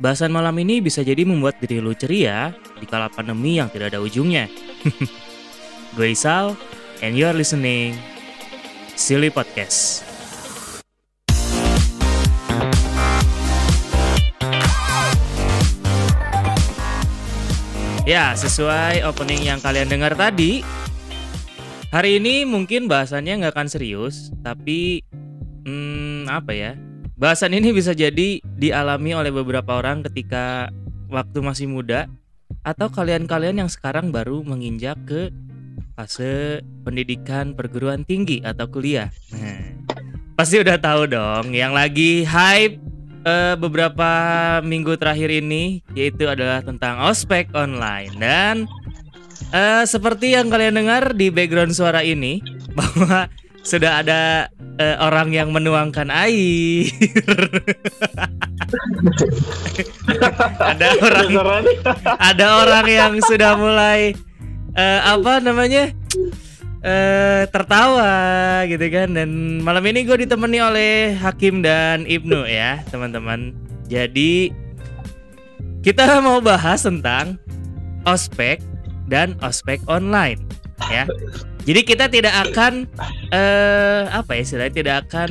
bahasan malam ini bisa jadi membuat diri lu ceria di kala pandemi yang tidak ada ujungnya. Gue Isal, and you are listening Silly Podcast. Ya, sesuai opening yang kalian dengar tadi, hari ini mungkin bahasannya nggak akan serius, tapi hmm, apa ya? Bahasan ini bisa jadi dialami oleh beberapa orang ketika waktu masih muda atau kalian-kalian yang sekarang baru menginjak ke fase pendidikan perguruan tinggi atau kuliah. Nah, pasti udah tahu dong yang lagi hype eh, beberapa minggu terakhir ini yaitu adalah tentang ospek online dan eh, seperti yang kalian dengar di background suara ini bahwa sudah ada eh, orang yang menuangkan air. ada orang ada orang yang sudah mulai eh, apa namanya? eh tertawa gitu kan dan malam ini gue ditemani oleh Hakim dan Ibnu ya teman-teman jadi kita mau bahas tentang ospek dan ospek online ya jadi kita tidak akan eh apa ya istilahnya tidak akan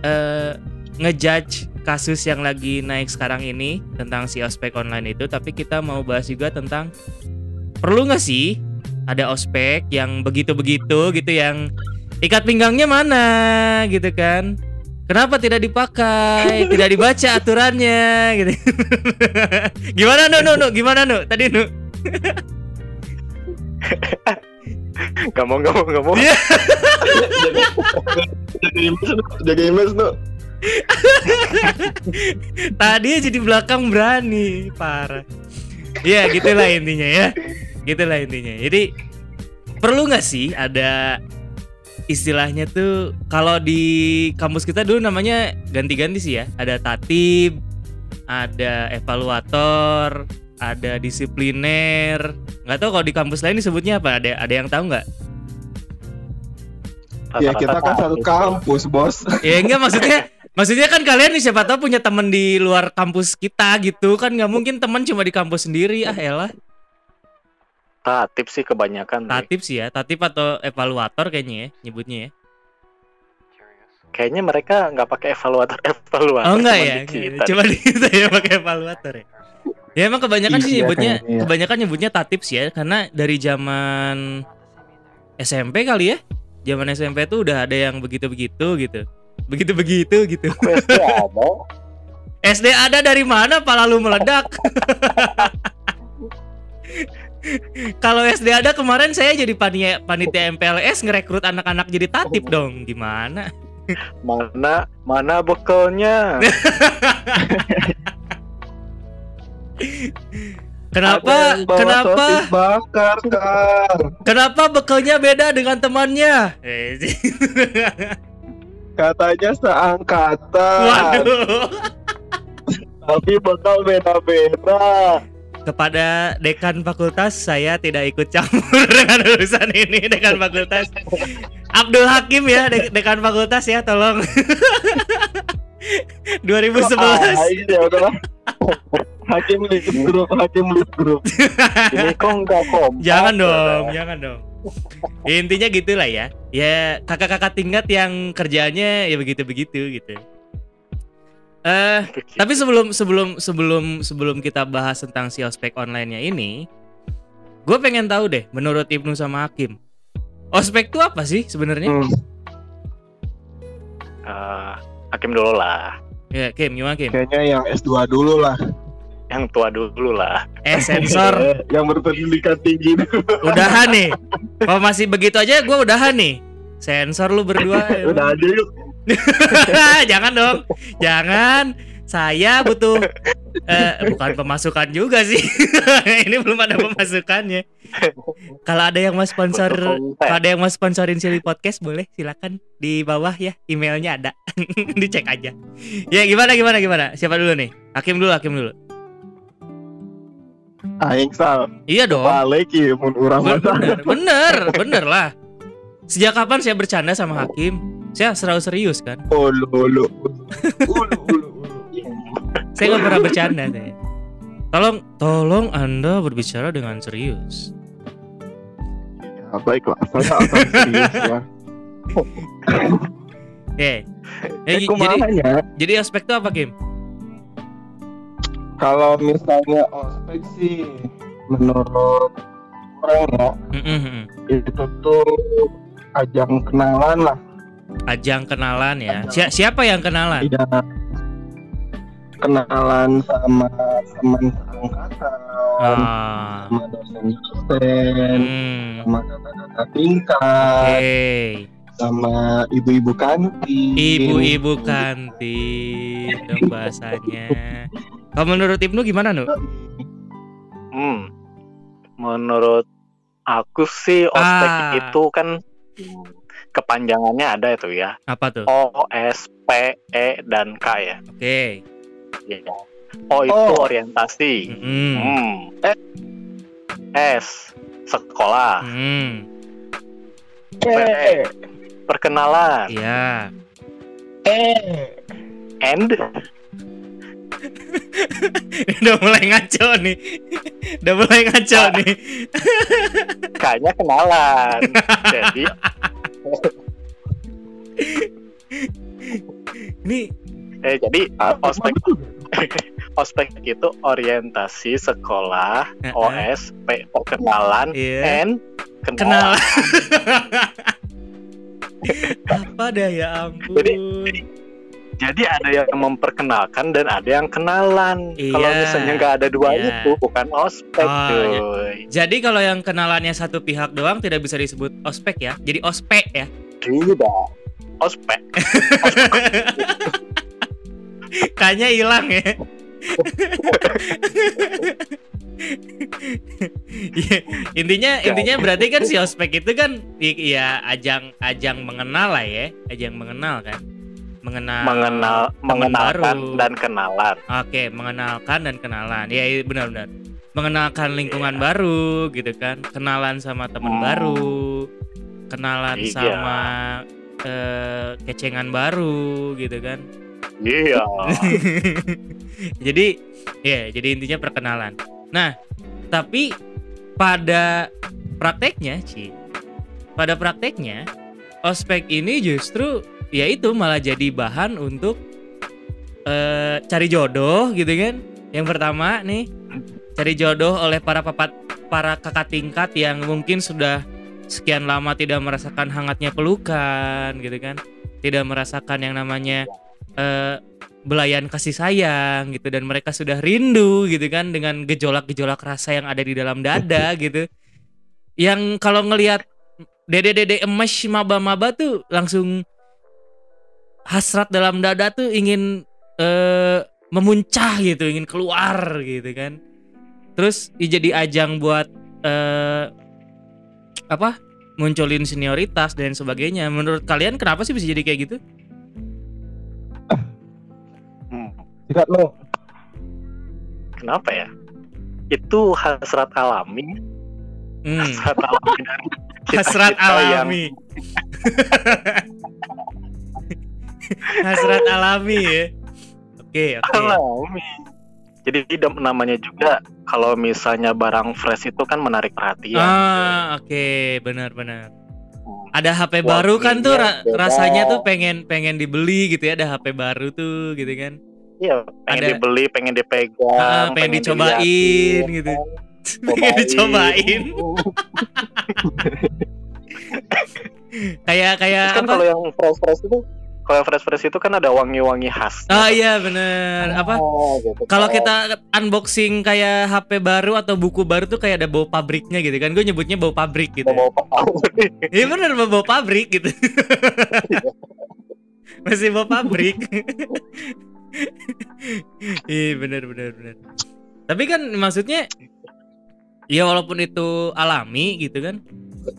eh ngejudge kasus yang lagi naik sekarang ini tentang si ospek online itu. Tapi kita mau bahas juga tentang perlu nggak sih ada ospek yang begitu-begitu gitu yang ikat pinggangnya mana gitu kan? Kenapa tidak dipakai tidak dibaca aturannya gitu? Gimana nu? Nu nu? Gimana nu? Tadi nu Gak mau, gak mau, gak mau. Iya. Jaga image, Nu. jaga image, Nu. tadi aja di belakang berani parah ya gitulah intinya ya gitulah intinya jadi perlu nggak sih ada istilahnya tuh kalau di kampus kita dulu namanya ganti-ganti sih ya ada tatib ada evaluator ada disipliner. Nggak tahu kalau di kampus lain disebutnya apa? Ada ada yang tahu nggak? Ya kita kan satu kampus bos. ya enggak maksudnya maksudnya kan kalian nih siapa tahu punya temen di luar kampus kita gitu. Kan nggak mungkin teman cuma di kampus sendiri. Ah elah. Tatip sih kebanyakan. Tatip sih ya. Tatip atau evaluator kayaknya ya nyebutnya ya. Kayaknya mereka nggak pakai evaluator evaluator. oh enggak cuma ya? di kita. coba di kita ya pakai evaluator ya ya emang kebanyakan sih Iya, nyebutnya kayaknya. kebanyakan nyebutnya tatip sih ya karena dari zaman SMP kali ya zaman SMP tuh udah ada yang begitu-begitu gitu begitu-begitu gitu SD ada. SD ada dari mana pala lu meledak? Kalau SD ada kemarin saya jadi panitia, panitia MPLS ngerekrut anak-anak jadi tatip dong. Gimana? Mana mana bekalnya? Kenapa? Kenapa? bakar? Kenapa bekalnya beda dengan temannya? Katanya seangkatan. Waduh. Tapi bakal beda-beda. Kepada dekan fakultas saya tidak ikut campur dengan urusan ini dekan fakultas. Abdul Hakim ya de- dekan fakultas ya tolong. 2011. Ah, iya udah. Hakim lead grup, hakim lead grup. Ini kok nggak kompak. jangan dong, jangan dong. Intinya gitulah ya. Ya kakak-kakak tingkat yang kerjaannya ya begitu-begitu gitu. Eh, tapi sebelum sebelum sebelum sebelum kita bahas tentang si ospek online-nya ini, gue pengen tahu deh, menurut Ibnu sama Hakim, ospek itu apa sih sebenarnya? Hmm. Eh, Hakim dulu lah. Ya, Kim, gimana Kim? Kayaknya yang S2 dulu lah. Yang tua dulu lah. Eh, sensor, Eh, yang berpendidikan tinggi udahan nih. Kalau masih begitu aja, gue udahan nih. Sensor lu berdua. Udah aja yuk. jangan dong, jangan. Saya butuh eh, bukan pemasukan juga sih. Ini belum ada pemasukannya. Kalau ada yang mau sponsor, kalau ada yang mau sponsorin Silly Podcast boleh silakan di bawah ya emailnya ada. Dicek aja. Ya gimana gimana gimana? Siapa dulu nih? Hakim dulu, Hakim dulu. Aing sal. Iya dong. Balik ya mun urang Bener, bener, bener, bener lah. Sejak kapan saya bercanda sama Hakim? Saya selalu serius kan. Ulu ulu. Ulu ulu. Saya nggak pernah bercanda saya. Tolong tolong Anda berbicara dengan serius. Ya, baiklah, saya akan serius ya. Oke. Ya, Eh, jadi kumahanya, jadi aspek itu apa, Kim? Kalau misalnya ospek sih menurut orang ya Mm-mm. itu tuh ajang kenalan lah Ajang kenalan ya. Si- siapa yang kenalan? tidak kenalan sama teman seangkatan Ah. sama dosen-dosen Hmm. sama kakak-kakak tingkat Oke. sama ibu-ibu kantin Ibu-ibu kantin dong bahasanya. Kalau menurut Ibnu gimana, Nu? Hmm. Menurut aku sih ospek Ah. itu kan hmm, kepanjangannya ada itu ya. Apa tuh? O S P E dan K ya. Oke. Ya. O itu Oh. orientasi. Mm-mm. Hmm. S sekolah. Mm. eh Perkenalan. Iya. eh And Udah mulai ngaco nih. Udah mulai ngaco Ah. nih. K-nya kenalan. Jadi Ini eh jadi apa ospek ospek itu orientasi sekolah Eh, eh. OS P perkenalan Iya. N kenal. kenalan. Apa dah ya ampun. Jadi- Jadi ada yang memperkenalkan dan ada yang kenalan. Kalau Iya. misalnya nggak ada dua Iya. itu bukan ospek, Oh, cuy. Jadi kalau yang kenalannya satu pihak doang tidak bisa disebut ospek ya. Jadi ospek ya. Tidak. Ospek. Kayaknya hilang ya. Iya, intinya intinya berarti kan si ospek itu kan ya ajang ajang mengenal lah ya, ajang mengenal kan. Mengenal Mengenal, mengenalkan baru. dan kenalan. Oke, mengenalkan dan kenalan. Ya, benar-benar. Mengenalkan lingkungan baru gitu kan. Kenalan sama teman Hmm. baru. Kenalan Iya. sama eh, kecengan baru gitu kan. Iya. jadi ya, jadi intinya perkenalan. Nah, tapi pada prakteknya, Ci. Pada prakteknya, ospek ini justru ya itu malah jadi bahan untuk eh, cari jodoh gitu kan. Yang pertama nih, cari jodoh oleh para papat para kakak tingkat yang mungkin sudah sekian lama tidak merasakan hangatnya pelukan gitu kan. Tidak merasakan yang namanya eh, belayan kasih sayang gitu dan mereka sudah rindu gitu kan dengan gejolak-gejolak rasa yang ada di dalam dada gitu. Yang kalau ngelihat dede-dede emas maba-maba tuh langsung hasrat dalam dada tuh ingin eh, memuncah gitu, ingin keluar gitu kan. Terus jadi ajang buat eh, apa? munculin senioritas dan sebagainya. Menurut kalian kenapa sih bisa jadi kayak gitu? Hmm. tidak lo Kenapa ya? Itu hasrat alami. Hmm. Hasrat alami dari kita- hasrat kita yang- alami hasrat alami ya oke oke alami. Jadi tidak namanya juga kalau misalnya barang fresh itu kan menarik perhatian. ah oke benar benar Hmm. ada HP Wah, baru kan tuh ra- beda. rasanya tuh pengen pengen dibeli gitu ya ada HP baru tuh gitu kan Iya, pengen Ada- dibeli, pengen dipegang, Ah, pengen dicobain diliatin, gitu. kan. pengen dicobain kayak kayak kan kalau yang fresh fresh itu, kalau yang fresh fresh itu kan ada wangi-wangi khas. oh iya bener apa Oh, gitu. Kalau kita unboxing kayak HP baru atau buku baru tuh kayak ada bau pabriknya gitu kan. Gue nyebutnya bau pabrik gitu. mau pabrik. Iya bener bau pabrik gitu. Masih bau pabrik. Iya bener bener bener. Tapi kan maksudnya ya walaupun itu alami gitu kan.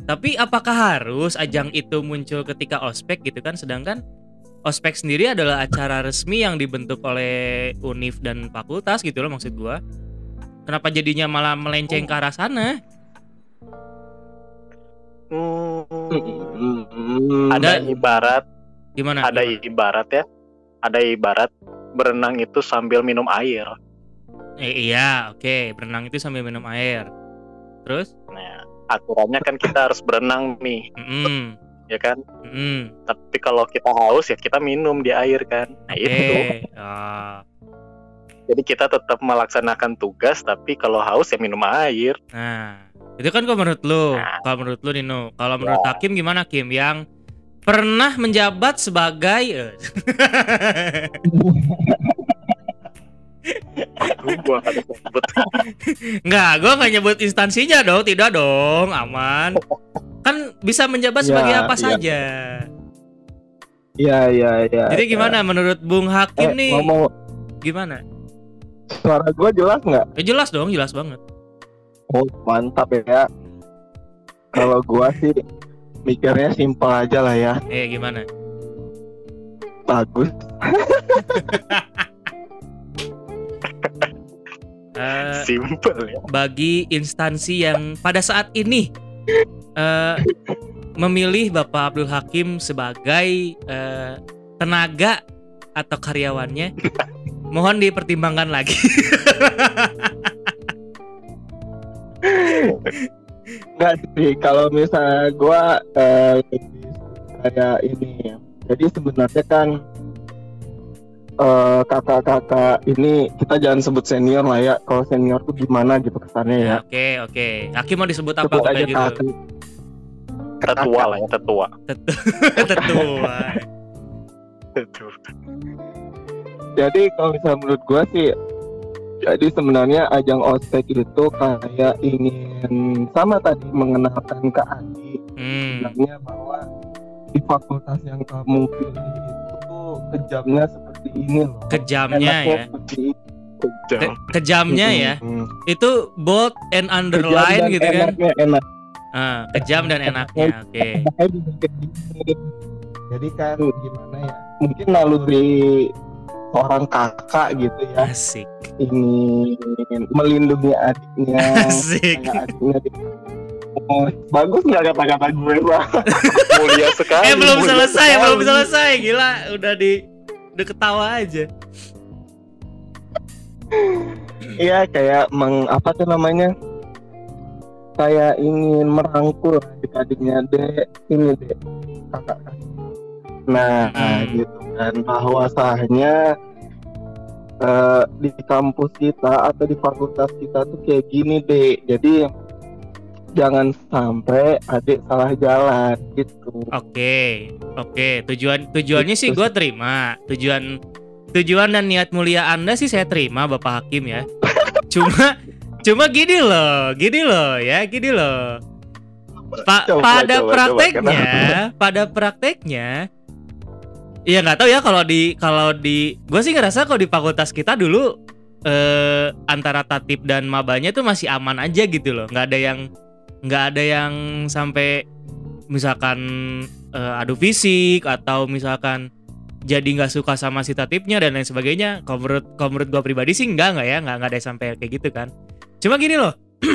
Tapi apakah harus ajang itu muncul ketika ospek gitu kan? Sedangkan ospek sendiri adalah acara resmi yang dibentuk oleh univ dan fakultas gitu loh maksud gua. Kenapa jadinya malah melenceng ke arah sana? Hmm, Ada- ibarat, Gimana? ada Gimana? ibarat ya, ada ibarat berenang itu sambil minum air. Eh, iya, oke. Berenang itu sambil minum air. Terus? Nah, aturannya kan kita harus berenang nih, Mm-mm. Ya kan? Mm-mm. Tapi kalau kita haus ya kita minum di air kan. Nah, Oke. itu. Ah. Jadi kita tetap melaksanakan tugas tapi kalau haus ya minum air. Nah, itu kan kalau menurut lu. Nah. Kalau menurut lu Nino. Kalau menurut Ya. Hakim gimana Kim? Yang pernah menjabat sebagai eh, Gua sebut. Enggak, gua nggak nyebut instansinya dong, tidak dong, aman. Kan bisa menjabat Ya, sebagai apa iya. saja. Iya iya iya. Jadi gimana menurut Bung Hakim Eh, nih? ngomong Gimana? suara gue jelas nggak? Ya jelas dong, jelas banget. Oh mantap ya. Kalau gua sih mikirnya simpel aja lah ya. Eh gimana? Bagus. Eh, Simple ya. bagi instansi yang pada saat ini eh, memilih Bapak Abdul Hakim sebagai eh, tenaga atau karyawannya, mohon dipertimbangkan lagi. Enggak sih kalau misalnya gua eh, lebih kayak ini ya. Jadi sebenarnya kan eh, kakak-kakak ini kita jangan sebut senior lah ya. Kalau senior tuh gimana gitu kesannya ya. Oke oke. Hakim mau disebut apa Sebut aja gitu? kakak. Tetua lah ya, tetua. Tetua. Jadi kalau misalnya menurut gua sih jadi sebenarnya ajang ospek itu kayak ingin sama tadi mengenalkan ke Adi Hmm. bilangnya bahwa di fakultas yang kamu pilih itu kejamnya seperti ini loh. Kejamnya Enaknya ya. seperti itu. Ke- kejamnya ya. Hmm. Itu bold and Kejam underline dan gitu kan. enaknya enak. Ah, kejam dan enaknya. Oke. Gini. Jadi kan gimana ya? Mungkin naluri seorang kakak gitu ya Asik. ingin melindungi adiknya Asik. adiknya Oh, bagus nggak kata-kata gue Pak? Mulia sekali. Eh belum mulia selesai, sekali. belum selesai. Gila, udah di udah ketawa aja. Iya kayak meng apa tuh namanya? Kayak ingin merangkul adik-adiknya dek ini dek kakak. Nah Hmm. gitu kan bahwasanya eh, di kampus kita atau di fakultas kita tuh kayak gini dek. Jadi jangan sampai adik salah jalan gitu. Oke, oke. Tujuan tujuannya sih Gitu gue terima. Tujuan tujuan dan niat mulia anda sih saya terima, Bapak Hakim ya. Cuma cuma gini loh, gini loh ya, gini loh. Pa- Coba, pada coba, coba, prakteknya, pada prakteknya, ya nggak tahu ya kalau di kalau di, gue sih ngerasa kalau di fakultas kita dulu eh, antara tatip dan mabanya tuh masih aman aja gitu loh, nggak ada yang nggak ada yang sampai misalkan eh, adu fisik atau misalkan jadi nggak suka sama si tatipnya dan lain sebagainya. Kalau menurut kalau menurut gue pribadi sih nggak nggak ya nggak nggak ada yang sampai kayak gitu kan. Cuma gini loh,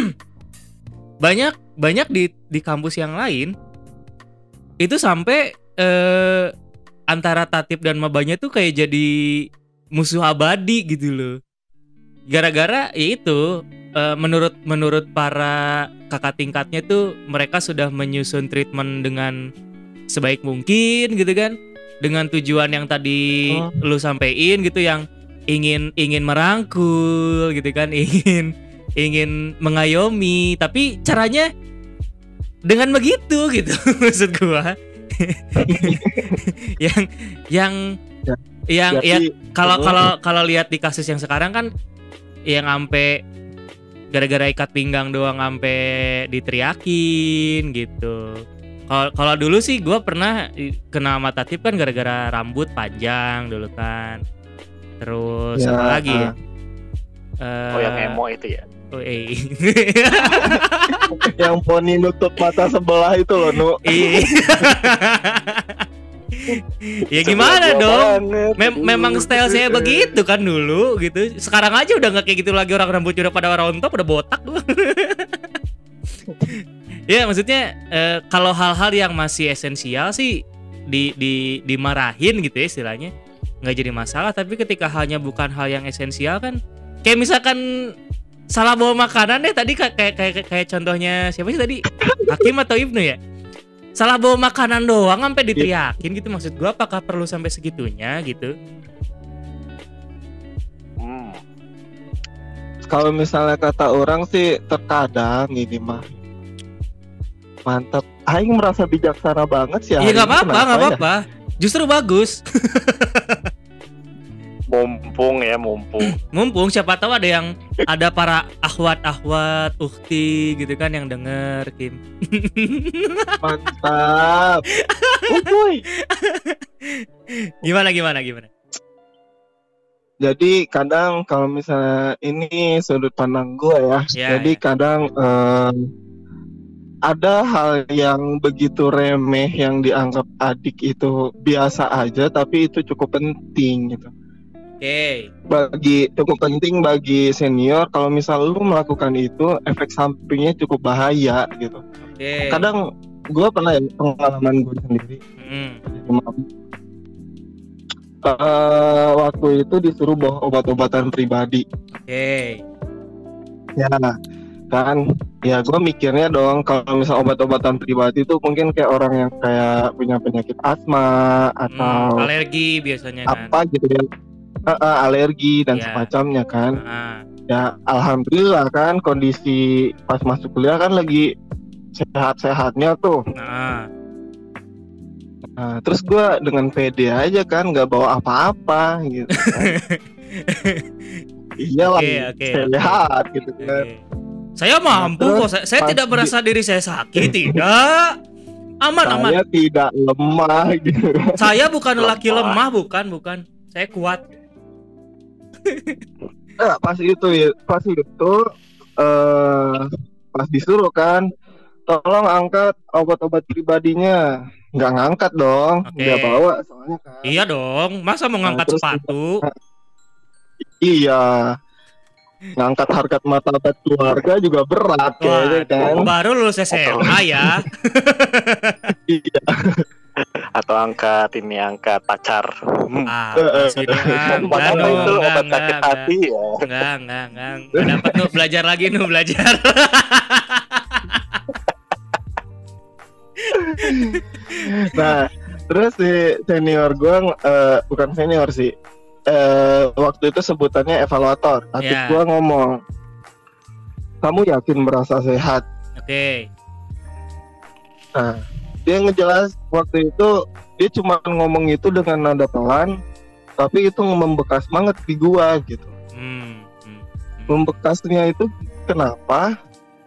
banyak banyak di di kampus yang lain itu sampai eh, antara tatip dan mabanya tuh kayak jadi musuh abadi gitu loh. Gara-gara ya itu eh, menurut menurut para kakak tingkatnya tuh mereka sudah menyusun treatment dengan sebaik mungkin gitu kan dengan tujuan yang tadi Oh. lu sampein gitu yang ingin ingin merangkul gitu kan ingin ingin mengayomi tapi caranya dengan begitu gitu maksud gua yang yang Ya, yang ya Jadi kalau Oh. kalau kalau lihat di kasus yang sekarang kan yang ampe gara-gara ikat pinggang doang ampe diteriakin gitu. Kalau kalau dulu sih gua pernah kena mata tip kan gara-gara rambut panjang dulu kan. Terus Ya, apa lagi ya? Oh yang emo itu ya. Oh, eh. yang poni nutup mata sebelah itu loh nu. Iya. ya gimana dong? banget. Mem- memang style saya begitu kan dulu gitu. Sekarang aja udah nggak kayak gitu lagi orang rambutnya udah pada rontok, udah botak. ya maksudnya eh, kalau hal-hal yang masih esensial sih di di dimarahin gitu ya istilahnya nggak jadi masalah. Tapi ketika halnya bukan hal yang esensial kan kayak misalkan salah bawa makanan deh tadi kayak kayak kayak, kayak contohnya siapa sih tadi Hakim atau Ibnu ya salah bawa makanan doang sampai diteriakin gitu maksud gua apakah perlu sampai segitunya gitu Hmm. Kalau misalnya kata orang sih terkadang ini mah mantap. Aing merasa bijaksana banget sih. iya nggak apa-apa nggak ya? apa-apa justru bagus Mumpung ya, mumpung. mumpung siapa tahu ada yang ada para ahwat ahwat ukti gitu kan yang denger Kim Mantap. Uhuy. gimana gimana gimana Jadi kadang kalau misalnya ini sudut pandang gue ya. Ya, jadi ya. kadang eh, ada hal yang begitu remeh yang dianggap adik itu biasa aja, tapi itu cukup penting gitu. Oke. Bagi cukup penting bagi senior kalau misal lu melakukan itu efek sampingnya cukup bahaya gitu. oke. Kadang gue pernah ya pengalaman gue sendiri. Mm, Eh, waktu itu disuruh bawa obat-obatan pribadi. oke. Ya, kan? Ya gue mikirnya dong kalau misal obat-obatan pribadi itu mungkin kayak orang yang kayak punya penyakit asma Hmm, atau alergi biasanya kan? apa gitu ya Eh, eh, alergi dan Ya. semacamnya kan. Ah, ya alhamdulillah kan kondisi pas masuk kuliah kan lagi sehat-sehatnya tuh. Nah, nah, terus gue dengan pede aja kan nggak bawa apa-apa gitu kan. iyalah Oke, oke, sehat gitu oke. kan. Saya mampu terus kok saya, saya tidak di- merasa diri saya sakit tidak. Aman aman. saya tidak lemah gitu. Saya bukan lelaki Lemah. lemah bukan bukan. Saya kuat Nah, pas itu ya, pas itu eh pas disuruh kan, tolong angkat obat-obat pribadinya. Nggak ngangkat dong, Oke. nggak bawa soalnya kan. iya dong masa mau Nah, ngangkat terus- sepatu Iya. Ngangkat harkat martabat keluarga juga berat kayaknya kan. Baru lulus SMA ya Iya. Atau angkat ini angkat pacar. Hmm. ah Eh, eh, eh, dong itu obat sakit hati ya. enggak enggak enggak dapat nu belajar lagi nu belajar Nah, terus si senior gue eh, bukan senior sih. Eh waktu itu sebutannya evaluator. Tapi Ya. gua ngomong, kamu yakin merasa sehat? oke Nah, dia ngejelas waktu itu dia cuma ngomong itu dengan nada pelan, tapi itu membekas banget di gua gitu. hmm, hmm, hmm. Membekasnya itu kenapa?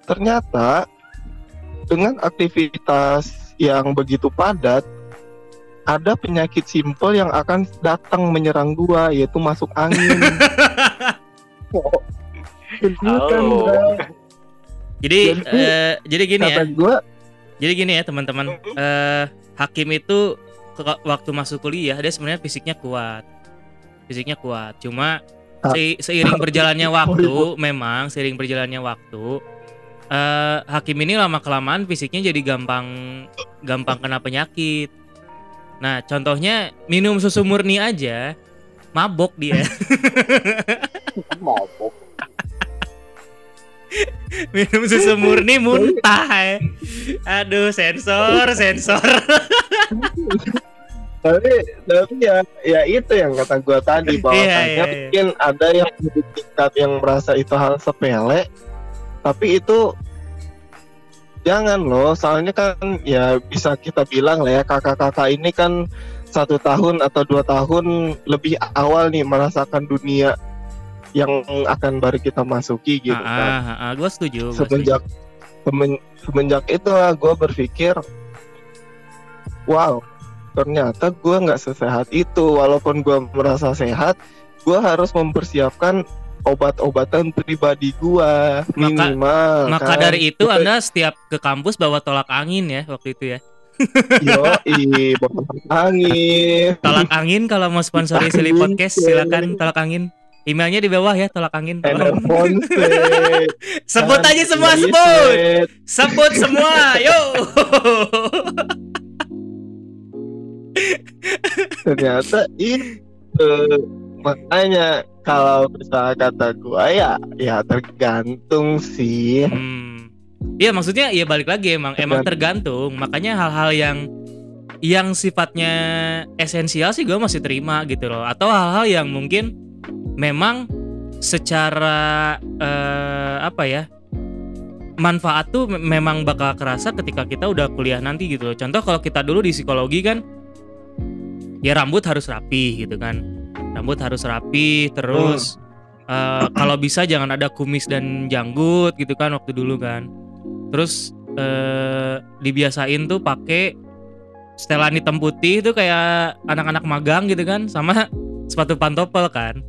Ternyata dengan aktivitas yang begitu padat, ada penyakit simpel yang akan datang menyerang gua, yaitu masuk angin. Oh, Oh. jadi Jadi, eh, jadi gini ya gua, Jadi gini ya teman-teman, eh Hakim itu waktu masuk kuliah dia sebenarnya fisiknya kuat, fisiknya kuat. Cuma Ah. se- seiring berjalannya waktu, memang seiring berjalannya waktu, eh Hakim ini lama kelamaan fisiknya jadi gampang gampang kena penyakit. Nah contohnya minum susu murni aja, mabok dia. Mabok. minum susu murni muntah. ya. Aduh sensor sensor. tapi tapi ya ya itu yang kata gua tadi bahwasanya Iya, iya, iya. mungkin ada yang tingkat yang merasa itu hal sepele tapi itu jangan loh soalnya kan ya bisa kita bilang lah ya kakak-kakak ini kan satu tahun atau dua tahun lebih awal nih merasakan dunia yang akan baru kita masuki gitu ah, kan ah, ah, gue setuju. gua semenjak semen- semenjak itu gue berpikir wow ternyata gue nggak sesehat itu walaupun gue merasa sehat gue harus mempersiapkan obat-obatan pribadi gue minimal Maka kan. dari itu Anda setiap ke kampus bawa tolak angin ya waktu itu ya. yo i angin Tolak angin kalau mau sponsori Angin, Podcast silakan tolak angin. Emailnya di bawah ya tolak angin. tolong. Sebut aja semua sebut. Sebut semua. Yuk. ternyata itu makanya kalau misalnya kata gua ya ya tergantung sih. Hmm. Iya maksudnya ya balik lagi emang emang tergantung. Makanya hal-hal yang yang sifatnya esensial sih gue masih terima gitu loh. Atau hal-hal yang mungkin memang secara eh, apa ya manfaat tuh me- memang bakal kerasa ketika kita udah kuliah nanti gitu loh. Contoh kalau kita dulu di psikologi kan ya rambut harus rapi gitu kan. Rambut harus rapi terus eh, kalau bisa jangan ada kumis dan janggut gitu kan waktu dulu kan. Terus eh, dibiasain tuh pakai setelan hitam putih itu kayak anak-anak magang gitu kan sama sepatu pantopel kan.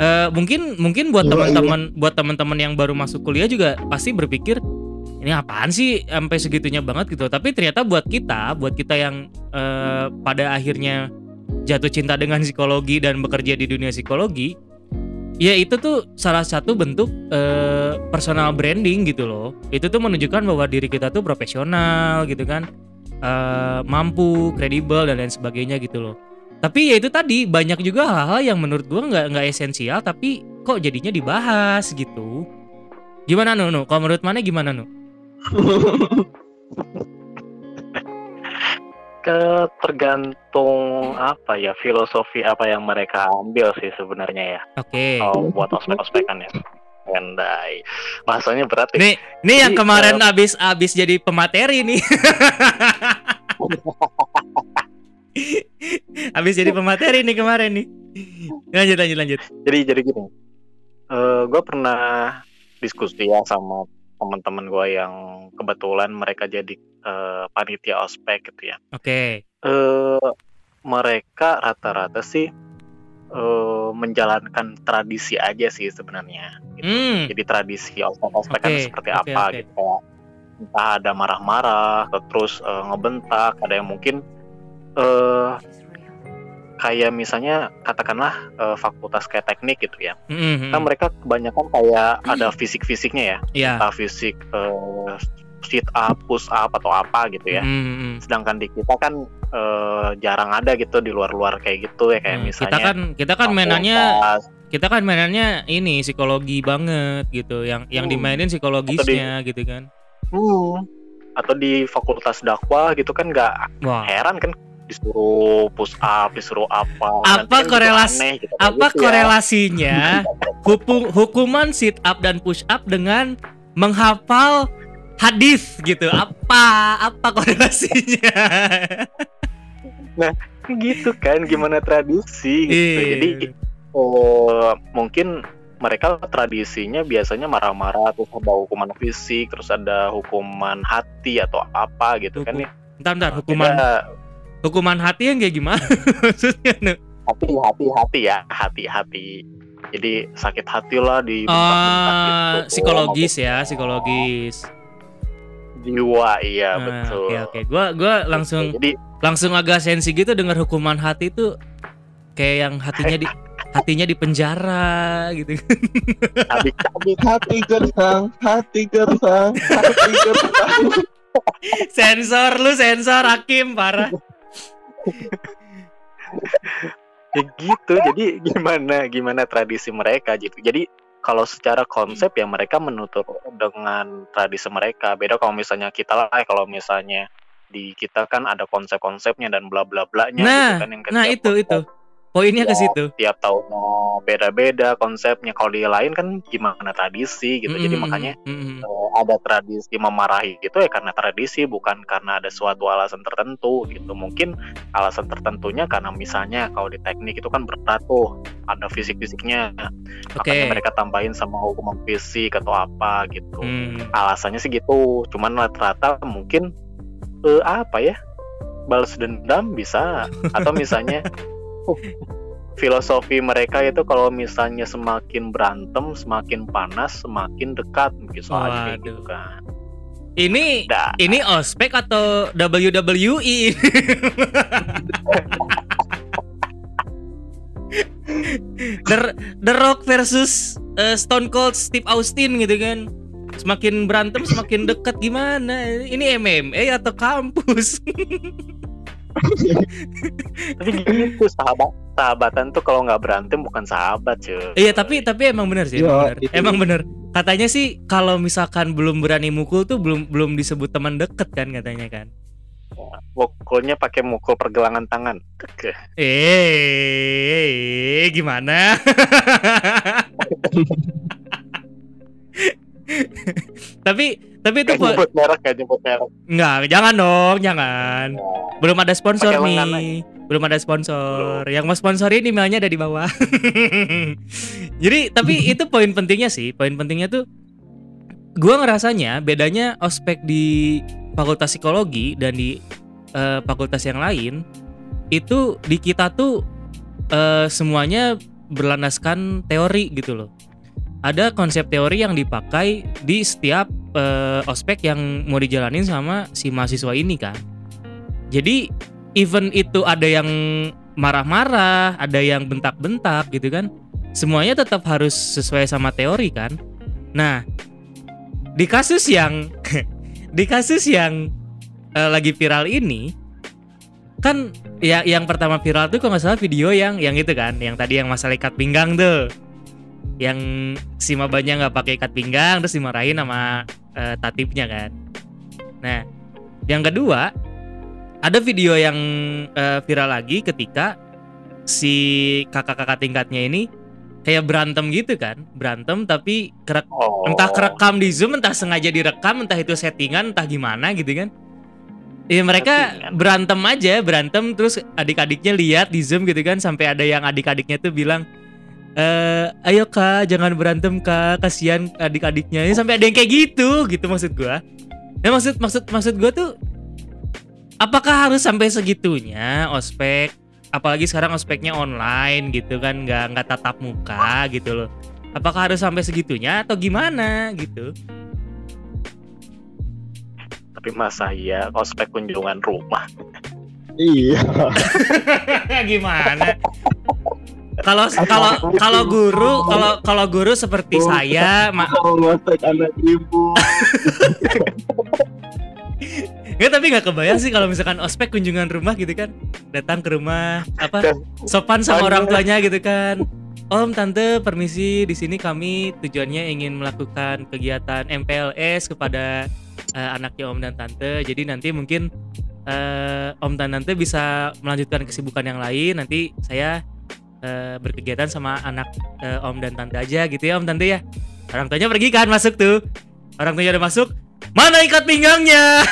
Eh, mungkin mungkin buat Iya, teman-teman buat teman-teman yang baru masuk kuliah juga pasti berpikir ini apaan sih sampai segitunya banget gitu. Tapi ternyata buat kita, buat kita yang eh, pada akhirnya jatuh cinta dengan psikologi dan bekerja di dunia psikologi, ya itu tuh salah satu bentuk eh, personal branding gitu loh. Itu tuh menunjukkan bahwa diri kita tuh profesional gitu kan, eh, mampu, kredibel dan lain sebagainya gitu loh. Tapi ya itu tadi banyak juga hal-hal yang menurut gua nggak nggak esensial tapi kok jadinya dibahas gitu. Gimana Nu? Nu? Kalau menurut mana gimana Nu? ke tergantung apa ya filosofi apa yang mereka ambil sih sebenarnya ya Oke. oh, buat ospek-ospekan ya Endai bahasanya berat ya Nih, nih yang kemarin abis abis jadi pemateri nih. abis jadi pemateri nih kemarin nih. Lanjut lanjut lanjut. jadi jadi gini gue pernah diskusi ya sama teman-teman gue yang kebetulan mereka jadi eh, panitia ospek gitu ya Oke. eh mereka rata-rata sih eh, menjalankan tradisi aja sih sebenarnya gitu. Hmm. jadi tradisi ospek-ospek kan Oke, seperti oke, apa oke. gitu kayak entah ada marah-marah terus eh, ngebentak ada yang mungkin eh kayak misalnya katakanlah eh, fakultas kayak teknik gitu ya Mm-mm. kan mereka kebanyakan kayak ada fisik-fisiknya ya Iya. entah fisik eh, sit up push up atau apa gitu ya Mm-mm. sedangkan di kita kan eh, jarang ada gitu di luar-luar kayak gitu ya kayak Hmm, misalnya kita kan kita kan mainannya kita kan mainannya ini psikologi banget gitu yang yang Hmm. dimainin psikologisnya gitu kan. Hmm. atau di fakultas dakwah gitu kan nggak heran kan disuruh push up disuruh apa Apa kan juga korelas- aneh gitu, kayak Apa gitu ya. korelasinya hupung, hukuman sit up dan push up dengan menghafal hadis gitu? Apa apa korelasinya? gitu kan gimana tradisi gitu Iya. jadi oh, mungkin mereka tradisinya biasanya marah-marah terus ada hukuman fisik terus ada hukuman hati atau apa gitu kan Hukum- ya Bentar, bentar, hukuman hukuman hati yang kayak gimana maksudnya? Nu? hati hati hati ya hati hati jadi sakit hati lah di Ah, psikologis ya, psikologis. jiwa iya Nah, betul Oke oke, gua gua langsung jadi langsung agak sensi gitu dengar hukuman hati itu kayak yang hatinya di hatinya di penjara gitu. habis habis Hati gersang, hati gersang, hati gersang. sensor lu sensor hakim parah. Ya gitu jadi gimana gimana tradisi mereka gitu. Jadi kalau secara konsep ya mereka menutur dengan tradisi mereka. Beda kalau misalnya kita lah kalau misalnya di kita kan ada konsep-konsepnya dan bla bla blanya Nah, gitu kan yang Nah itu itu poinnya ke situ. tiap tahunnya beda-beda konsepnya kalau di lain kan gimana tradisi gitu jadi Mm-mm, makanya mm-mm. eh, ada tradisi memarahi gitu ya karena tradisi bukan karena ada suatu alasan tertentu gitu mungkin alasan tertentunya karena misalnya kalau di teknik itu kan berat tuh ada fisik-fisiknya Oke. makanya mereka tambahin sama hukuman fisik atau apa gitu Hmm. alasannya sih gitu cuman rata-rata mungkin eh, apa ya balas dendam bisa atau misalnya uh, filosofi mereka itu kalau misalnya semakin berantem semakin panas semakin dekat mungkin soalnya kayak gitu kan Ini Dah. ini ospek atau WWE? The, The Rock versus eh, Stone Cold Steve Austin gitu kan. Semakin berantem semakin dekat gimana? Ini MMA atau kampus? tapi gitu sahabat sahabatan tuh kalau nggak berantem bukan sahabat cuy. Iya tapi tapi emang bener sih, Iya, emang bener. itu- Emang bener. Katanya sih kalau misalkan belum berani mukul tuh belum belum disebut teman deket kan katanya kan. Mukulnya pakai mukul pergelangan tangan. Oke. Eh, gimana? tapi tapi itu po- nyebut merek kayak nyebut merek. Enggak, jangan dong, jangan. Belum ada sponsor lengan nih. Belum ada sponsor. Yang mau sponsorin emailnya ada di bawah. Jadi, tapi itu poin pentingnya sih. Poin pentingnya tuh gua ngerasanya bedanya ospek di Fakultas Psikologi dan di eh, fakultas yang lain itu di kita tuh eh, semuanya berlandaskan teori gitu loh. Ada konsep teori yang dipakai di setiap eh, ospek yang mau dijalanin sama si mahasiswa ini kan. Jadi even itu ada yang marah-marah, ada yang bentak-bentak gitu kan. Semuanya tetap harus sesuai sama teori kan. Nah, di kasus yang di kasus yang eh, lagi viral ini kan ya yang pertama viral tuh kalau nggak salah video yang yang itu kan, yang tadi yang masalah ikat pinggang tuh yang si mabanya nggak pakai ikat pinggang terus dimarahin sama eh, tatipnya kan. Nah, yang kedua ada video yang eh, viral lagi ketika si kakak-kakak tingkatnya ini kayak berantem gitu kan, berantem tapi kerek, Oh. entah kerekam di zoom, entah sengaja direkam, entah itu settingan, entah gimana gitu kan. Ya mereka Settingan. berantem aja, berantem terus adik-adiknya lihat di zoom gitu kan sampai ada yang adik-adiknya tuh bilang eh ayo kak. Jangan berantem kak. Kasihan adik-adiknya. Ya, sampai ada yang kayak gitu gitu maksud gua. Ya maksud maksud maksud gua tuh apakah harus sampai segitunya ospek? Apalagi sekarang ospeknya online gitu kan nggak nggak tatap muka gitu loh. Apakah harus sampai segitunya atau gimana gitu? Tapi masa iya ospek kunjungan rumah. Iya. gimana kalau kalau kalau guru kalau kalau guru seperti saya ma- Mau ngosek anak ibu. ya tapi nggak kebayang sih kalau misalkan ospek kunjungan rumah gitu kan. Datang ke rumah apa sopan sama orang tuanya gitu kan. Om tante permisi di sini kami tujuannya ingin melakukan kegiatan MPLS kepada eh, anaknya Om dan tante. Jadi nanti mungkin eh, Om dan tante bisa melanjutkan kesibukan yang lain. Nanti saya eh, berkegiatan sama anak eh, Om dan tante aja gitu ya Om tante ya. Orang tuanya pergi kan masuk tuh. Orang tuanya udah masuk mana ikat pinggangnya?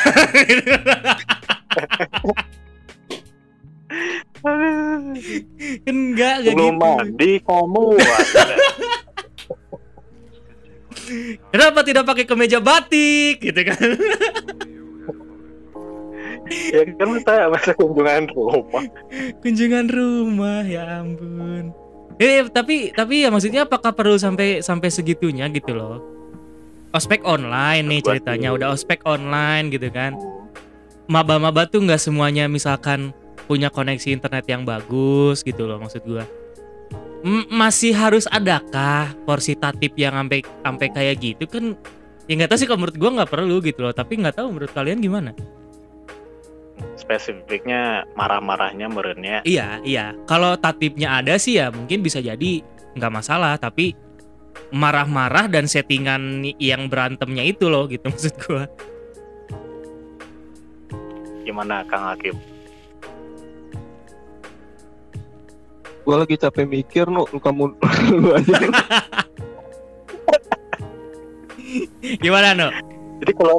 Enggak enggak Belum gitu. mandi kamu. kenapa tidak pakai kemeja batik gitu kan ya kan masa masa kunjungan rumah. kunjungan rumah ya ampun. Eh tapi tapi ya maksudnya apakah perlu sampai sampai segitunya gitu loh? Ospek online nih ceritanya udah ospek online gitu kan. Maba-maba tuh nggak semuanya misalkan punya koneksi internet yang bagus gitu loh maksud gua. M- masih harus adakah porsi tatip yang sampai sampai kayak gitu? Kan ya nggak tahu sih kalau menurut gua nggak perlu gitu loh tapi nggak tahu menurut kalian gimana Spesifiknya marah-marahnya merennya. Iya, iya. Kalau tatipnya ada sih ya mungkin bisa jadi nggak masalah, tapi marah-marah dan settingan yang berantemnya itu loh gitu maksud gua. Gimana Kang Hakim? Gue lagi capek mikir nu lu kamu lu aja. Gimana no? Jadi kalau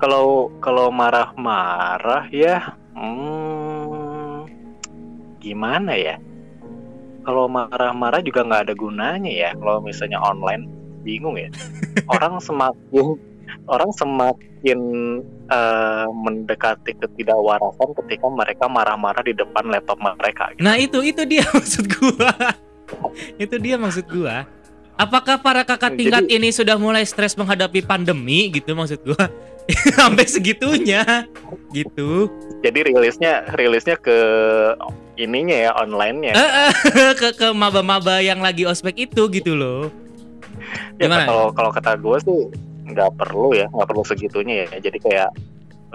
kalau kalau marah-marah ya, hmm, gimana ya? Kalau marah-marah juga nggak ada gunanya ya. Kalau misalnya online, bingung ya. orang semakin orang semakin eh, mendekati ketidakwarasan ketika mereka marah-marah di depan laptop mereka. gitu. Nah itu itu dia maksud gua. itu dia maksud gua. Apakah para kakak tingkat ini sudah mulai stres menghadapi pandemi gitu maksud gua? Sampai segitunya gitu. Jadi rilisnya rilisnya ke ininya ya online-nya. Eh, eh, ke ke maba-maba yang lagi ospek itu gitu loh. Ya Gimana? kalau kalau kata gue sih nggak perlu ya, nggak perlu segitunya ya. Jadi kayak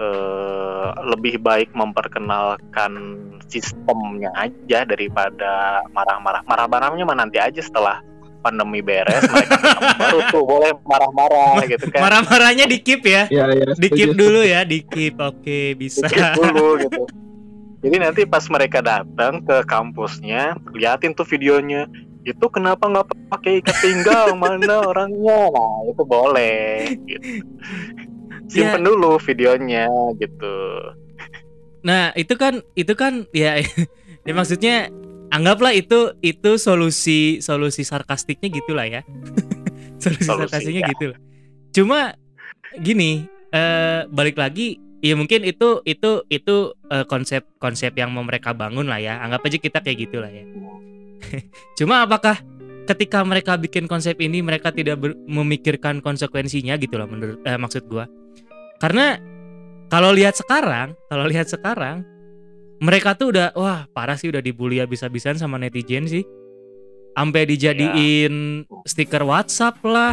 eh, lebih baik memperkenalkan sistemnya aja daripada marah-marah. Marah-marahnya mah nanti aja setelah pandemi beres mereka baru tuh boleh marah-marah gitu kan. Marah-marahnya di keep ya. Ya, ya, Di keep setuju. dulu ya, di keep. Oke, bisa. Dikit dulu gitu. Jadi nanti pas mereka datang ke kampusnya, liatin tuh videonya. Itu kenapa nggak pakai ikat pinggang? Mana orangnya? Nah itu boleh. Gitu. Simpen dulu videonya gitu. Nah, itu kan itu kan ya, ya maksudnya anggaplah itu itu solusi solusi sarkastiknya gitulah ya. solusi, Solusi, sarkastiknya ya. gitu lah. Cuma gini, eh balik lagi ya mungkin itu itu itu eh, konsep konsep yang mau mereka bangun lah ya. Anggap aja kita kayak gitulah ya. Cuma apakah ketika mereka bikin konsep ini mereka tidak ber- memikirkan konsekuensinya gitu loh menurut eh, maksud gua. Karena kalau lihat sekarang, kalau lihat sekarang mereka tuh udah wah parah sih udah dibully habis-habisan sama netizen sih. Sampai dijadiin stiker WhatsApp lah,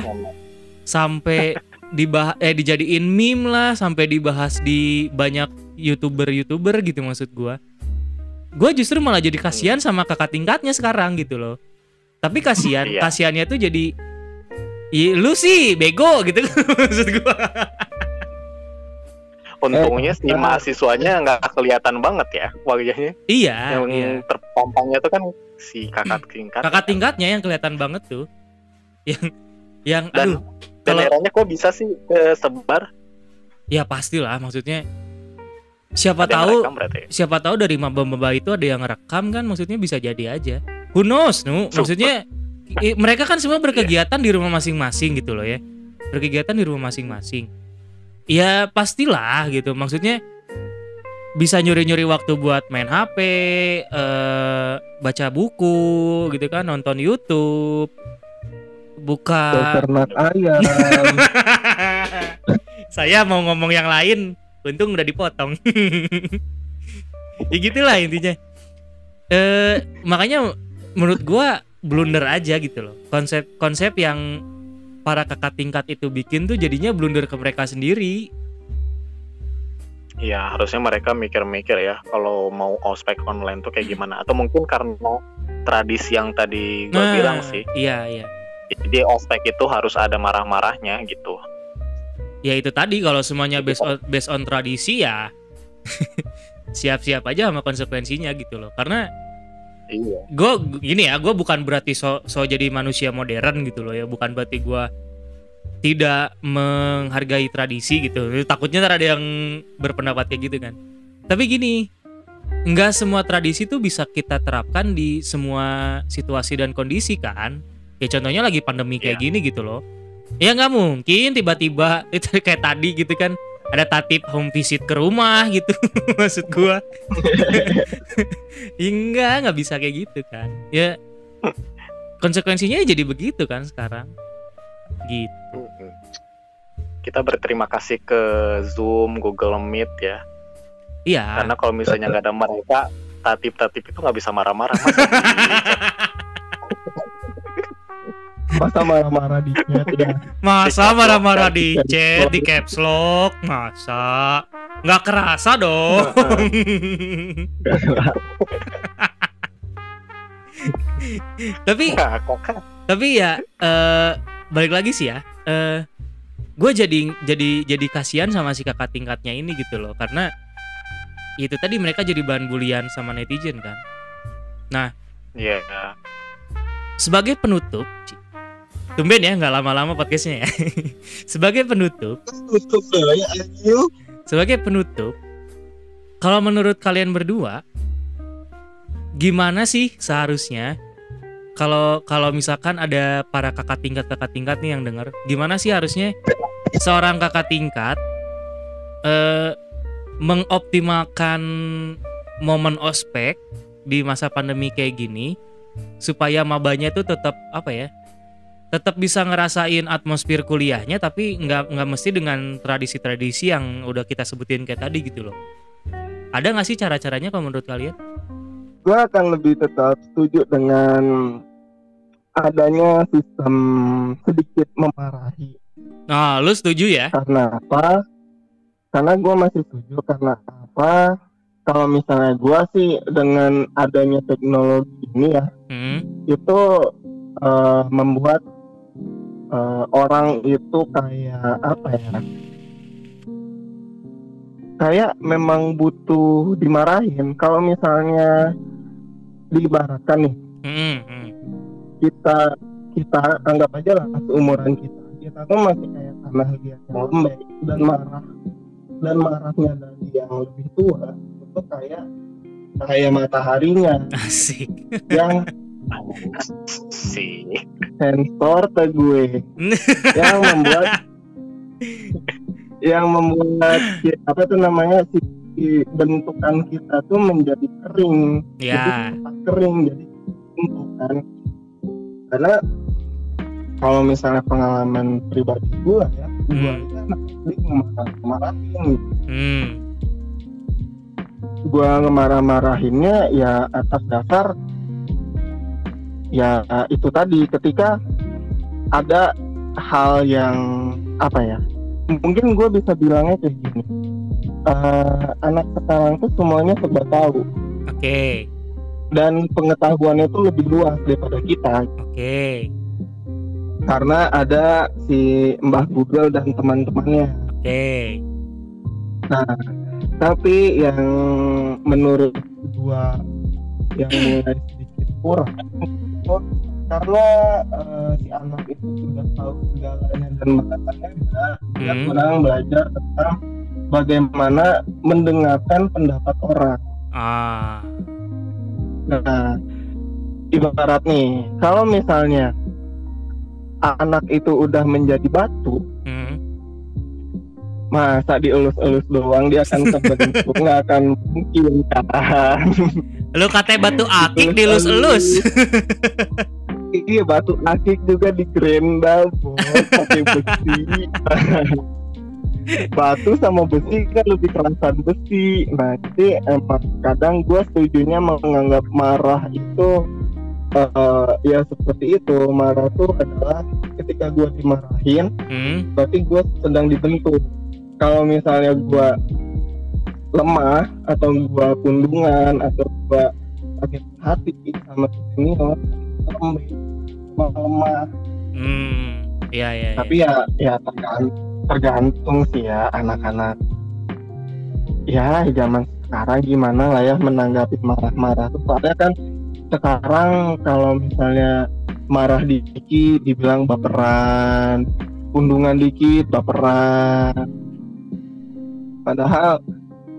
sampai dibah eh dijadiin meme lah, sampai dibahas di banyak YouTuber-YouTuber gitu maksud gua. Gua justru malah jadi kasihan sama kakak tingkatnya sekarang gitu loh. Tapi kasihan, Iya. kasihannya tuh jadi lu sih bego gitu maksud gua. Untungnya si Eh, mahasiswanya nggak kelihatan banget ya wajahnya. Iya, yang iya. terpampangnya tuh kan si kakak tingkat. kakak tingkatnya yang kelihatan banget tuh yang yang Dan- aduh Dan kalau herannya kok bisa sih kesebar? ya pastilah maksudnya siapa Ada tahu rekam ya? siapa tahu dari maba-maba itu ada yang rekam kan maksudnya bisa jadi aja who knows nu maksudnya i- mereka kan semua berkegiatan di rumah masing-masing gitu loh ya berkegiatan di rumah masing-masing ya pastilah gitu. Maksudnya bisa nyuri-nyuri waktu buat main HP, eh, baca buku gitu kan, nonton YouTube, buka Ternak ayam. saya mau ngomong yang lain untung udah dipotong. Ya gitulah intinya. Eh makanya menurut gua blunder aja gitu loh. Konsep konsep yang para kakak tingkat itu bikin tuh jadinya blunder ke mereka sendiri Iya, harusnya mereka mikir-mikir ya kalau mau ospek online tuh kayak gimana. Atau mungkin karena tradisi yang tadi gue Nah, bilang sih. iya iya Jadi ospek itu harus ada marah-marahnya gitu. ya itu tadi kalau semuanya based on, based on tradisi ya siap-siap aja sama konsekuensinya gitu loh karena Iya. gue gini ya gue bukan berarti so, so jadi manusia modern gitu loh ya. Bukan berarti gue tidak menghargai tradisi gitu. Takutnya ntar ada yang berpendapat kayak gitu kan. Tapi gini nggak semua tradisi tuh bisa kita terapkan di semua situasi dan kondisi kan. Ya contohnya lagi pandemi kayak Iya. gini gitu loh. Ya nggak mungkin tiba-tiba itu kayak tadi gitu kan ada tatip home visit ke rumah gitu maksud gua Ya enggak, nggak bisa kayak gitu kan. Ya konsekuensinya ya jadi begitu kan sekarang. Gitu. Kita berterima kasih ke Zoom, Google Meet ya. Iya. Karena kalau misalnya nggak ada mereka, tatip-tatip itu nggak bisa marah-marah. Masa marah-marah di chat ya. Masa Di marah-marah caps di lock. chat, di caps lock, masa nggak kerasa dong. Tapi tapi ya eh balik lagi sih ya eh gue jadi jadi jadi kasihan sama si kakak tingkatnya ini gitu loh karena itu tadi mereka jadi bahan bulian sama netizen kan Iya. sebagai penutup. Tumben ya nggak lama-lama podcastnya ya. Sebagai penutup. Sebagai penutup kalau menurut kalian berdua gimana sih seharusnya kalau kalau misalkan ada para kakak tingkat kakak tingkat nih yang dengar gimana sih harusnya seorang kakak tingkat eh mengoptimalkan momen ospek di masa pandemi kayak gini supaya mabanya tuh tetap apa ya tetap bisa ngerasain atmosfer kuliahnya tapi nggak nggak mesti dengan tradisi-tradisi yang udah kita sebutin kayak tadi gitu loh ada nggak sih cara-caranya kalau menurut kalian Gue akan lebih tetap setuju dengan adanya sistem sedikit memarahi. nah lu setuju ya Karena apa? karena gue masih setuju karena apa kalau misalnya gue sih dengan adanya teknologi ini ya Hmm. itu eh, membuat eh, orang itu kayak apa ya kayak memang butuh dimarahin kalau misalnya diibaratkan nih Hmm. Hmm. kita kita anggap aja lah seumuran kita kita tuh masih kayak tanah liat yang lembek dan marah dan marahnya dari yang lebih tua itu kayak kayak mataharinya Asik. yang sih sensor ke gue yang membuat yang membuat apa tuh namanya si, bentukan kita tuh menjadi kering jadi Ya. cepat kering jadi bentukan karena kalau misalnya pengalaman pribadi gue ya gue Hmm. itu anak SD ngemarah marahin Hmm. gue ngemarah-marahinnya ya atas dasar ya itu tadi ketika ada hal yang apa ya mungkin gue bisa bilangnya kayak gini Eh, anak sekarang tuh semuanya serba tahu Oke. dan pengetahuannya itu lebih luas daripada kita Oke. karena ada si Mbah Google dan teman-temannya Oke. Nah, tapi yang menurut gua yang mulai sedikit kurang itu karena eh, si anak itu sudah tahu segalanya dan mengatakan dia Hmm. kurang belajar tentang bagaimana mendengarkan pendapat orang. Ah. Nah, ibarat nih, kalau misalnya anak itu udah menjadi batu. Masa dielus-elus doang dia akan terbentuk nggak akan mungkin kan? Lu kate batu akik dilus-elus. iya batu akik juga di gerenda pakai besi. Batu sama besi kan lebih kerasan besi. Nah jadi emang kadang gue setujunya menganggap marah itu eh, ya seperti itu. Marah tuh adalah ketika gue dimarahin Hmm. berarti gue sedang dibentuk kalau misalnya gue lemah atau gue kundungan atau gue sakit hati sama senior lembek lemah Hmm. Iya, iya. iya. tapi ya ya tergantung, tergantung sih ya anak-anak ya zaman sekarang gimana lah ya menanggapi marah-marah tuh soalnya kan sekarang kalau misalnya marah dikit dibilang baperan kundungan dikit baperan padahal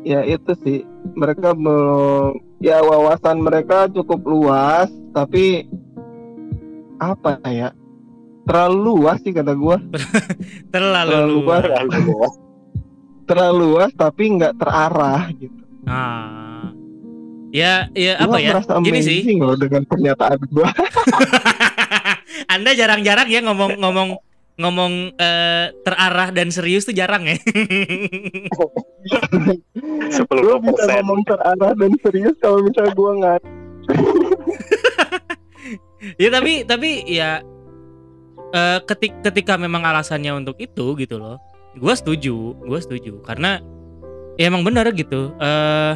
ya itu sih mereka belum ya wawasan mereka cukup luas tapi apa ya terlalu luas sih kata gua Terlalu terlalu luas. luas. terlalu luas tapi nggak terarah gitu Ah. Ya, ya Gua apa ya? Gini sih. loh dengan pernyataan gua Anda jarang-jarang ya ngomong-ngomong ngomong eh, terarah dan serius tuh jarang ya. gua bisa 10% ngomong terarah dan serius kalau misalnya gua nggak ya tapi tapi ya eh, ketik ketika memang alasannya untuk itu gitu loh. Gua setuju, gua setuju karena ya emang benar gitu. Eh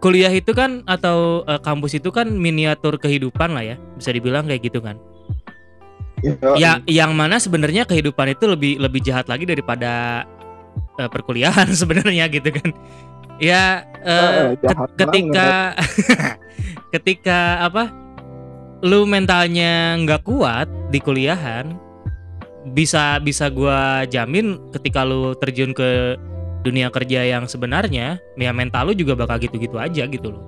kuliah itu kan atau eh, kampus itu kan miniatur kehidupan lah ya, bisa dibilang kayak gitu kan. Ya yang mana sebenarnya kehidupan itu lebih lebih jahat lagi daripada eh, perkuliahan sebenarnya gitu kan. Ya jahat ket- ketika ketika apa lu mentalnya nggak kuat di kuliahan bisa bisa gua jamin ketika lu terjun ke dunia kerja yang sebenarnya ya mental lu juga bakal gitu-gitu aja gitu loh.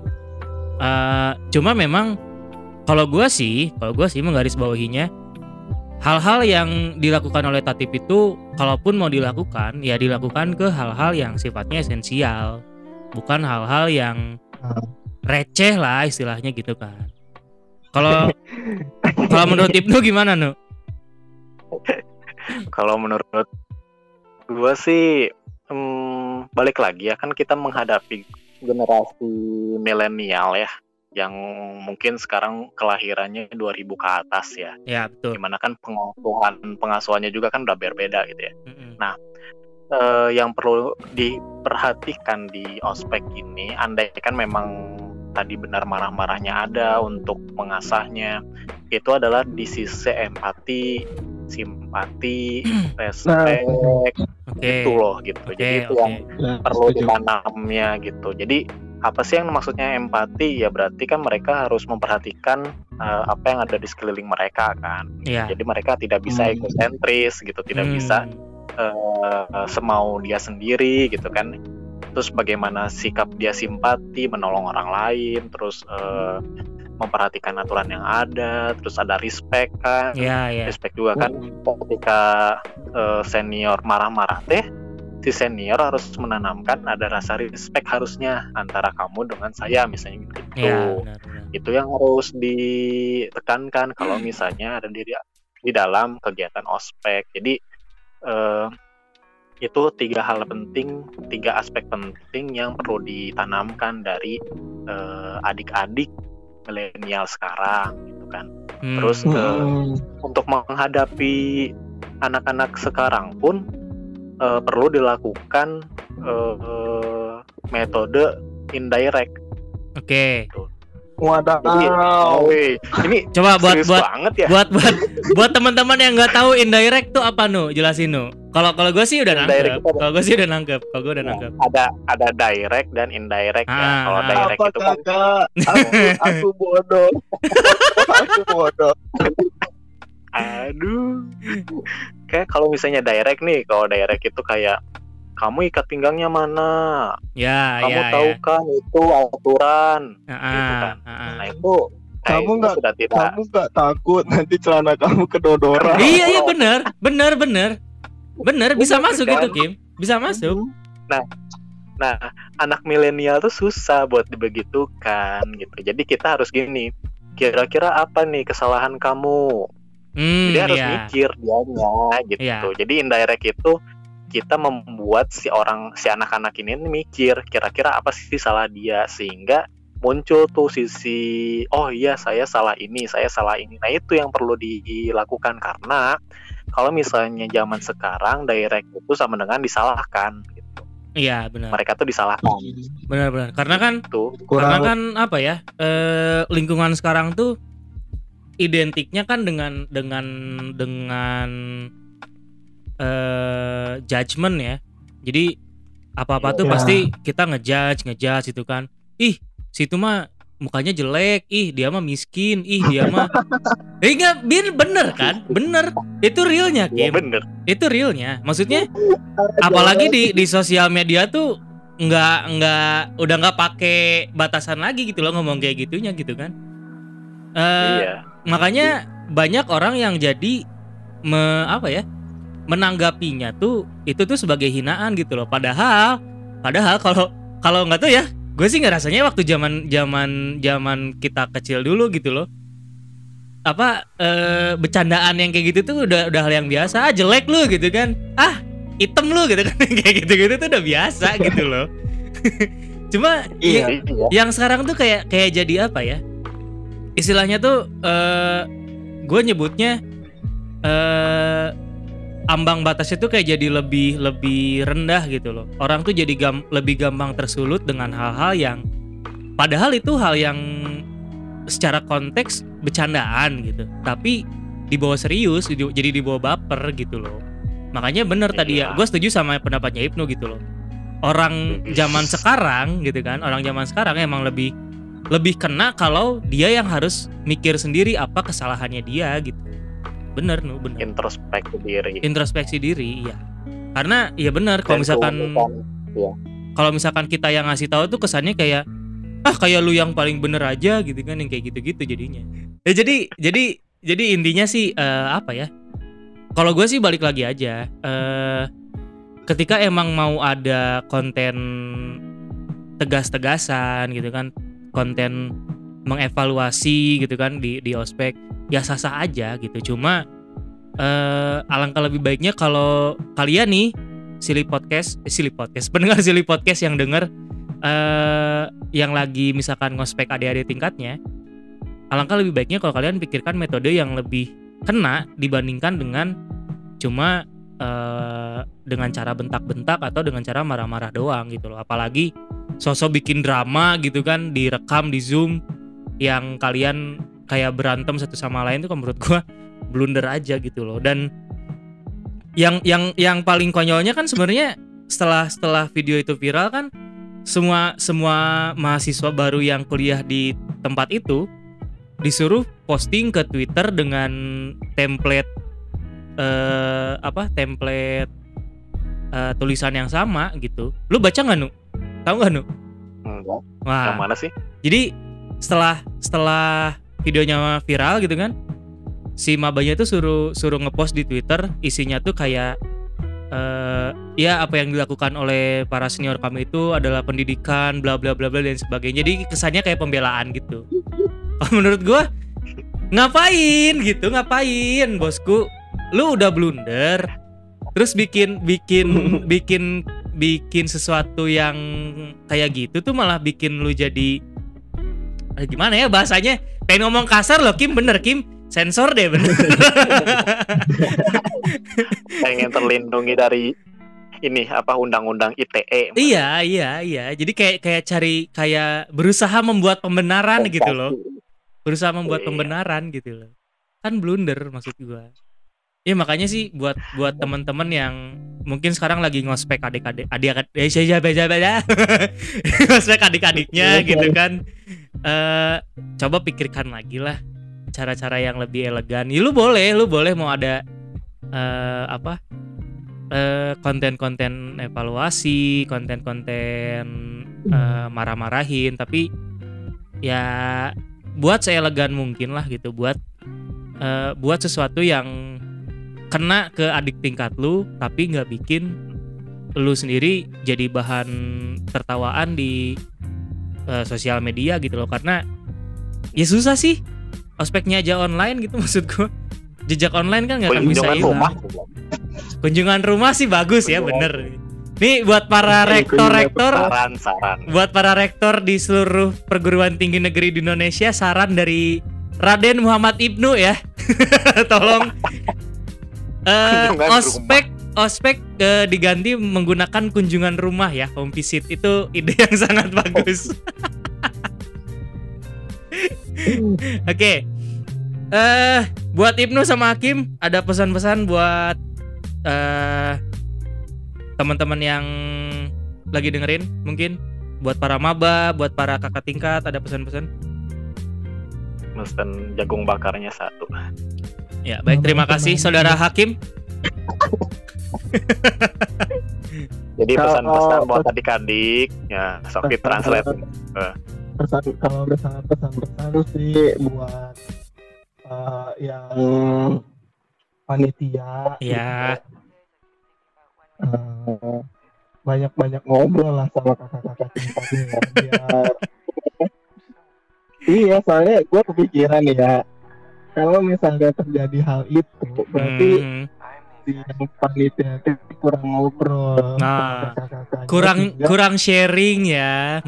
Eh, cuma memang kalau gua sih kalau gua sih menggarisbawahinya hal-hal yang dilakukan oleh Tatip itu kalaupun mau dilakukan ya dilakukan ke hal-hal yang sifatnya esensial. Bukan hal-hal yang Hmm. receh lah istilahnya gitu kan. Kalau kalau menurut Ibnu gimana nu? Kalau menurut gua sih hmm, balik lagi ya kan kita menghadapi generasi milenial ya yang mungkin sekarang kelahirannya 2000 ke atas ya. ya betul Di mana kan pengasuhan pengasuhannya juga kan udah berbeda gitu ya. Mm-mm. eh, yang perlu diperhatikan di ospek ini andai kan memang tadi benar marah-marahnya ada untuk mengasahnya itu adalah di sisi empati simpati respect Oke. itu loh gitu Oke, jadi itu yang Ya, perlu setuju. ditanamnya gitu jadi apa sih yang maksudnya empati ya berarti kan mereka harus memperhatikan eh, apa yang ada di sekeliling mereka kan Iya. jadi mereka tidak bisa Hmm. egosentris gitu tidak Hmm. bisa eh, semau dia sendiri gitu kan terus bagaimana sikap dia simpati menolong orang lain terus eh, memperhatikan aturan yang ada terus ada respect kan Iya, iya. respect juga kan ketika eh, senior marah-marah teh si senior harus menanamkan ada rasa respect harusnya antara kamu dengan saya misalnya gitu Iya, benar, benar. itu yang harus ditekankan kalau misalnya ada di di dalam kegiatan ospek jadi eh, itu tiga hal penting tiga aspek penting yang perlu ditanamkan dari eh, adik-adik milenial sekarang gitu kan Hmm. Terus, eh, Hmm. untuk menghadapi anak-anak sekarang pun eh, perlu dilakukan eh, metode indirect Oke. Wadaw. Jadi, wih, ini Coba buat buat banget ya buat buat buat teman-teman yang nggak tahu indirect tuh apa nu jelasin nu kalau kalau gue sih udah nangkep kalau gue sih udah nangkep kalau gue udah nangkep ada ada direct dan indirect ya. Ah, Kalau ah. direct Apa itu kan? Aku, aku bodoh. aku bodoh. aduh. Kayak kalau misalnya direct nih, kalau direct itu kayak kamu ikat pinggangnya mana? ya Kamu ya tahu ya kan itu aturan. Ah, gitu kan. ah, ah. Nah, itu kayak Kamu itu nggak- Kamu nggak takut nanti celana kamu kedodoran? iya iya bener bener bener bener bisa Bener, masuk kan? gitu Kim bisa masuk Nah, anak milenial tuh susah buat dibegitukan gitu. Jadi kita harus gini. Kira-kira apa nih kesalahan kamu? Hmm, Jadi harus iya. mikir dianya gitu. Iya. Jadi indirect itu kita membuat si orang si anak-anak ini mikir kira-kira apa sih salah dia sehingga muncul tuh sisi oh iya saya salah ini, saya salah ini. Nah, itu yang perlu dilakukan karena kalau misalnya zaman sekarang direct itu sama dengan disalahkan gitu. iya benar Mereka tuh disalahkan benar benar karena kan tuh. karena Kurang kan apa ya eh, lingkungan sekarang tuh identiknya kan dengan dengan dengan eh judgement ya. Jadi apa apa tuh Ya. pasti kita ngejudge ngejudge itu kan. Ih situ mah mukanya jelek ih dia mah miskin ih dia mah eh enggak bin bener kan? Bener. Itu realnya Ya Kim. bener. itu realnya. Maksudnya apalagi di di sosial media tuh nggak nggak udah nggak pakai batasan lagi gitu loh ngomong kayak gitunya gitu kan. Eh, iya. Makanya banyak orang yang jadi me, apa ya menanggapinya tuh itu tuh sebagai hinaan gitu loh. Padahal padahal kalau kalau nggak tuh ya gue sih ngerasanya waktu zaman zaman zaman kita kecil dulu gitu loh. Apa eh, bercandaan yang kayak gitu tuh udah udah hal yang biasa. Ah jelek lu gitu kan. Ah hitam lu gitu kan. Kayak gitu gitu tuh udah biasa gitu loh. Cuma Iya. Iya. yang sekarang tuh kayak kayak jadi apa ya istilahnya tuh eh gue nyebutnya eh ambang batasnya tuh kayak jadi lebih lebih rendah gitu loh. Orang tuh jadi gam- lebih gampang tersulut dengan hal-hal yang padahal itu hal yang secara konteks bercandaan gitu. Tapi dibawa serius di- jadi dibawa baper gitu loh. Makanya bener tadi ya Iya. gue setuju sama pendapatnya Ibnu gitu loh. Orang zaman sekarang gitu kan orang zaman sekarang emang lebih lebih kena kalau dia yang harus mikir sendiri apa kesalahannya dia gitu. Bener nu bener. Introspeksi diri. introspeksi diri iya. Karena ya bener kalau misalkan keunikan. kalau misalkan kita yang ngasih tahu tuh kesannya kayak ah kayak lu yang paling bener aja gitu kan yang kayak gitu-gitu jadinya. Ya jadi jadi jadi intinya sih eh, apa ya? Kalau gue sih balik lagi aja eh ketika emang mau ada konten tegas-tegasan gitu kan konten mengevaluasi gitu kan di di ospek ya sah-sah aja gitu. Cuma eh alangkah lebih baiknya kalau kalian nih silly podcast eh, silly podcast pendengar silly podcast yang denger eh yang lagi misalkan ngospek adik-adik tingkatnya alangkah lebih baiknya kalau kalian pikirkan metode yang lebih kena dibandingkan dengan cuma eh, dengan cara bentak-bentak atau dengan cara marah-marah doang gitu loh. Apalagi sosok bikin drama gitu kan direkam di zoom yang kalian kayak berantem satu sama lain tuh kan menurut gua blunder aja gitu loh dan yang yang yang paling konyolnya kan sebenarnya setelah setelah video itu viral kan semua semua mahasiswa baru yang kuliah di tempat itu disuruh posting ke Twitter dengan template eh apa template eh, tulisan yang sama gitu. Lu baca nggak nu? Tahu nggak nu? Enggak. Wah. Yang mana sih? Jadi setelah setelah videonya viral gitu kan, si mabanya tuh suruh suruh ngepost di Twitter isinya tuh kayak eh ya apa yang dilakukan oleh para senior kami itu adalah pendidikan bla bla bla bla dan sebagainya. Jadi kesannya kayak pembelaan gitu. Kalau menurut gua ngapain gitu, ngapain bosku? Lu udah blunder terus bikin bikin bikin bikin sesuatu yang kayak gitu tuh malah bikin lu jadi eh, gimana ya bahasanya? Pengen ngomong kasar loh Kim. Bener Kim. Sensor deh bener. Pengen terlindungi dari ini apa undang-undang ITE. iya iya iya. Jadi kayak kayak cari kayak berusaha membuat pembenaran gitu loh. Berusaha membuat Iya. pembenaran gitu loh. Kan blunder maksud gua ya makanya sih buat buat teman-teman yang mungkin sekarang lagi ngospek adik-adik adik adik ya beda beda ngospek adik-adiknya Iya, gitu kan. Eh coba pikirkan lagi lah cara-cara yang lebih elegan. Ya lu boleh lu boleh mau ada eh apa eh konten-konten evaluasi konten-konten eh, marah-marahin tapi ya buat seelegan mungkin lah gitu buat eh, buat sesuatu yang kena ke adik tingkat lu tapi nggak bikin lu sendiri jadi bahan tertawaan di eh, sosial media gitu loh karena ya susah sih ospeknya aja online gitu maksud gua jejak online kan nggak akan bisa hilang rumah. kunjungan rumah sih bagus ya Kunjungan. bener nih buat para rektor-rektor Saran, saran. buat para rektor di seluruh perguruan tinggi negeri di Indonesia saran dari Raden Muhammad Ibnu ya tolong Kunjungan ospek ospek eh, diganti menggunakan kunjungan rumah ya. Home visit itu ide yang sangat bagus. Oke. Eh buat Ibnu sama Hakim ada pesan-pesan buat eh teman-teman yang lagi dengerin mungkin? Buat para maba, buat para kakak tingkat ada pesan-pesan? Mesen jagung bakarnya satu. Ya, baik terima kasih saudara Hakim. Jadi pesan-pesan buat adik-adik ya sok di translate. pesan kalau misalnya pesan-pesan sih buat eh, yang panitia Ya. gitu. Eh, banyak-banyak ngobrol lah sama kakak-kakak tingkatnya biar iya soalnya gue kepikiran ya kalau misalnya terjadi hal itu berarti Hmm, si panitia itu kurang ngobrol Nah, kurang kurang sharing ya.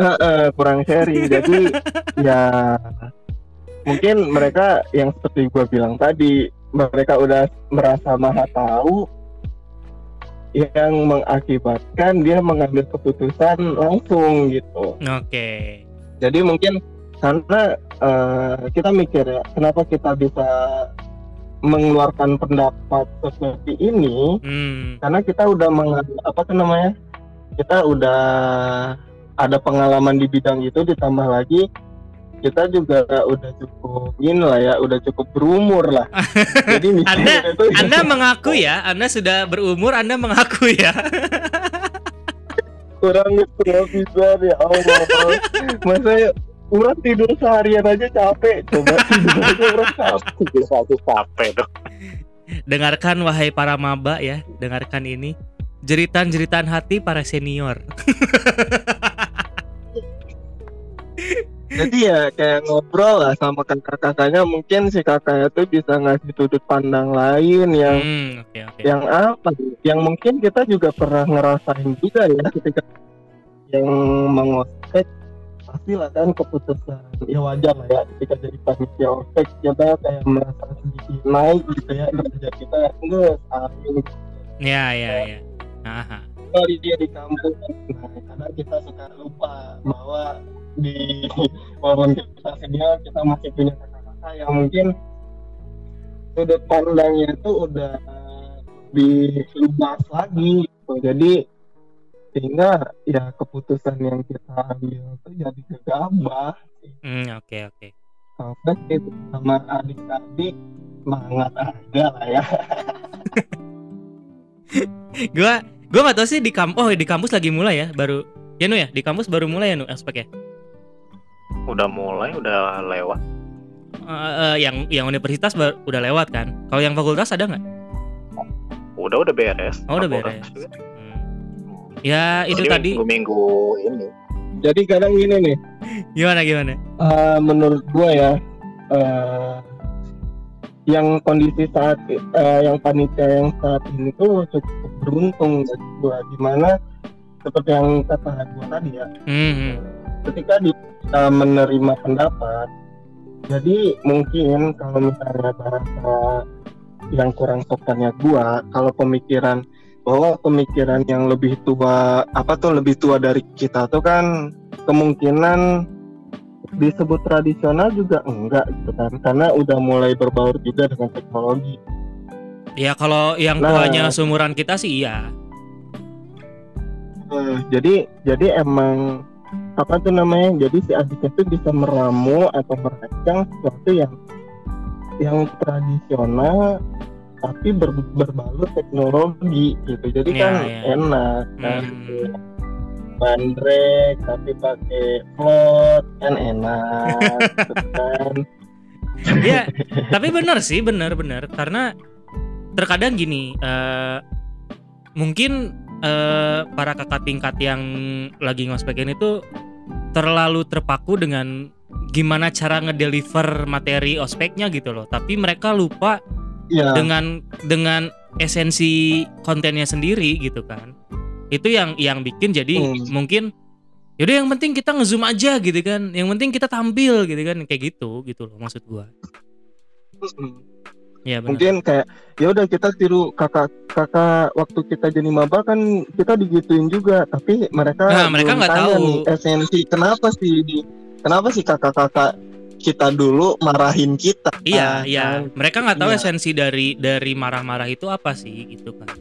Eh, eh, kurang sharing. Jadi ya mungkin mereka yang seperti gua bilang tadi mereka udah merasa maha tahu yang mengakibatkan dia mengambil keputusan langsung gitu. Oke. jadi mungkin karena eh, kita mikir ya kenapa kita bisa mengeluarkan pendapat seperti ini Hmm. karena kita udah meng, apa tuh namanya kita udah ada pengalaman di bidang itu ditambah lagi kita juga udah cukup ini lah ya udah cukup berumur lah jadi mikirnya itu ya, Anda mengaku ya, Anda sudah berumur, Anda mengaku ya. kurang kurang bisa ya Allah masa ya, orang tidur seharian aja capek coba tidur aja capek Satu capek tuh. Dengarkan wahai para maba ya, dengarkan ini. Jeritan-jeritan hati para senior. jadi ya kayak ngobrol lah sama kakak-kakaknya mungkin si kakaknya tuh bisa ngasih sudut pandang lain yang Hmm, oke oke. yang apa yang mungkin kita juga pernah ngerasain juga ya ketika yang mengospek pastilah kan keputusan ya wajar lah ya ketika jadi panitia ospek kita kayak merasa sedikit naik gitu ya derajat kita enggak saat ini ya ya ya Aha. kali dia di kampus nah karena kita suka lupa bahwa di walaupun kita senior kita masih punya kakak-kakak yang mungkin sudut pandangnya itu udah luas lagi gitu. jadi sehingga ya keputusan yang kita ambil itu jadi gegabah hmm oke okay, oke okay. itu sama adik-adik semangat aja lah ya. Gua gua nggak tahu sih di kampus oh di kampus lagi mulai ya baru ya nu ya? Di kampus baru mulai ya nu aspek ya? Udah mulai udah lewat. Uh, uh, yang yang universitas baru, udah lewat kan? Kalau yang fakultas ada nggak? Udah udah beres. Oh udah beres Ya itu Jadi tadi minggu-minggu ini. Jadi kadang gini nih. Gimana gimana? Uh, menurut gua ya, uh, yang kondisi saat uh, yang panitia yang saat ini tuh cukup beruntung buat gua, di mana seperti yang kata gua tadi ya. Mm-hmm. Ketika kita menerima pendapat, jadi mungkin kalau misalnya bahasa yang kurang sopannya gua, kalau pemikiran bahwa pemikiran yang lebih tua apa tuh lebih tua dari kita tuh kan kemungkinan disebut tradisional juga enggak gitu kan karena udah mulai berbaur juga dengan teknologi. Ya kalau yang nah, tuanya seumuran kita sih iya. Uh, jadi jadi emang apa tuh namanya? Jadi si adiknya tuh bisa meramu atau merancang sesuatu yang yang tradisional tapi ber, berbalut teknologi gitu jadi ya, kan ya. enak kan hmm. bandrek tapi pakai float kan enak gitu kan ya tapi benar sih benar benar karena terkadang gini uh, mungkin uh, para kakak tingkat yang lagi ngospekin itu terlalu terpaku dengan gimana cara ngedeliver materi ospeknya gitu loh tapi mereka lupa yeah. dengan dengan esensi kontennya sendiri gitu kan itu yang yang bikin jadi hmm. mungkin yaudah yang penting kita ngezoom aja gitu kan yang penting kita tampil gitu kan kayak gitu gitu loh maksud gua hmm. ya benar. mungkin kayak ya udah kita tiru kakak kakak waktu kita jadi maba kan kita digituin juga tapi mereka nah, mereka nggak tahu nih, esensi kenapa sih kenapa sih kakak-kakak kita dulu marahin kita. Iya, iya. Kan? Mereka nggak tahu iya. esensi dari dari marah-marah itu apa sih gitu kan.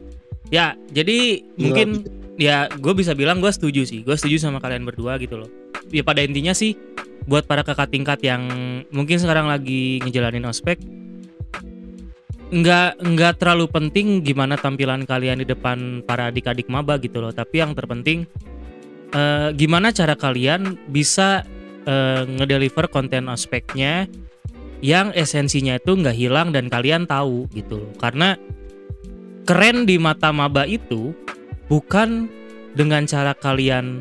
Ya, jadi iya. mungkin ya gue bisa bilang gue setuju sih. Gue setuju sama kalian berdua gitu loh. Ya pada intinya sih buat para kakak tingkat yang mungkin sekarang lagi ngejalanin ospek nggak nggak terlalu penting gimana tampilan kalian di depan para adik-adik maba gitu loh tapi yang terpenting uh, gimana cara kalian bisa uh, ngedeliver konten ospeknya yang esensinya itu nggak hilang dan kalian tahu gitu. Loh karena keren di mata maba itu bukan dengan cara kalian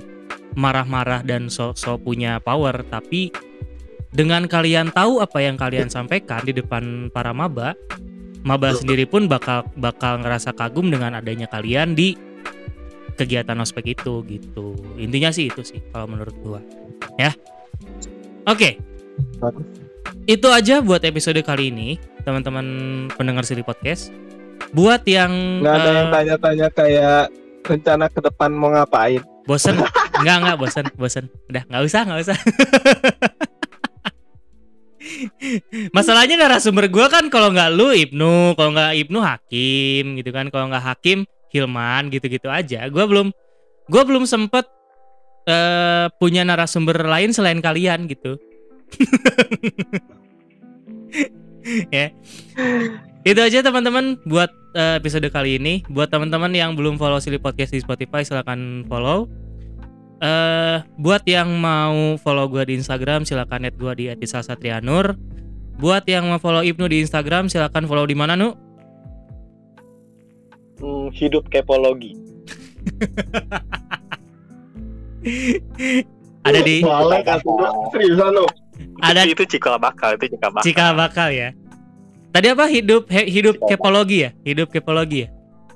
marah-marah dan sok-sok punya power tapi dengan kalian tahu apa yang kalian sampaikan di depan para maba maba sendiri pun bakal bakal ngerasa kagum dengan adanya kalian di kegiatan ospek itu gitu. Intinya sih itu sih kalau menurut gua. Ya Oke. Okay. Itu aja buat episode kali ini, teman-teman pendengar Siri Podcast. Buat yang nggak ada uh, yang tanya-tanya kayak rencana ke depan mau ngapain? Bosen? Enggak, enggak bosen, bosen. Udah, nggak usah, nggak usah. Masalahnya narasumber gue kan kalau nggak lu Ibnu, kalau nggak Ibnu Hakim gitu kan, kalau nggak Hakim Hilman gitu-gitu aja. Gue belum, gue belum sempet uh, punya narasumber lain selain kalian gitu. ya. Itu aja teman-teman buat uh, episode kali ini. Buat teman-teman yang belum follow Silly Podcast di Spotify silahkan follow. Uh, buat yang mau follow gue di Instagram silakan add gue di @satrianur. Buat yang mau follow Ibnu di Instagram silakan follow di mana Nu? Hmm, hidup kepologi. ada di seriusan lo ada itu cikal bakal itu cikal bakal cikal bakal ya tadi apa hidup he, hidup cikal kepologi ya hidup kepologi ya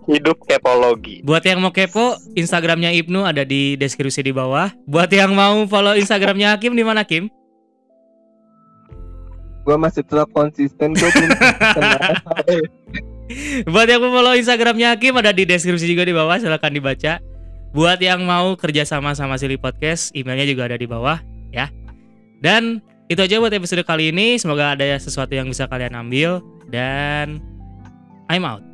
Hidup kepologi. Buat yang mau kepo, Instagramnya Ibnu ada di deskripsi di bawah. Buat yang mau follow Instagramnya Hakim di mana Kim? Gua masih tetap konsisten gue Buat yang mau follow Instagramnya Hakim ada di deskripsi juga di bawah. Silahkan dibaca. Buat yang mau kerja sama sama Silly Podcast, emailnya juga ada di bawah ya. Dan itu aja buat episode kali ini. Semoga ada sesuatu yang bisa kalian ambil dan I'm out.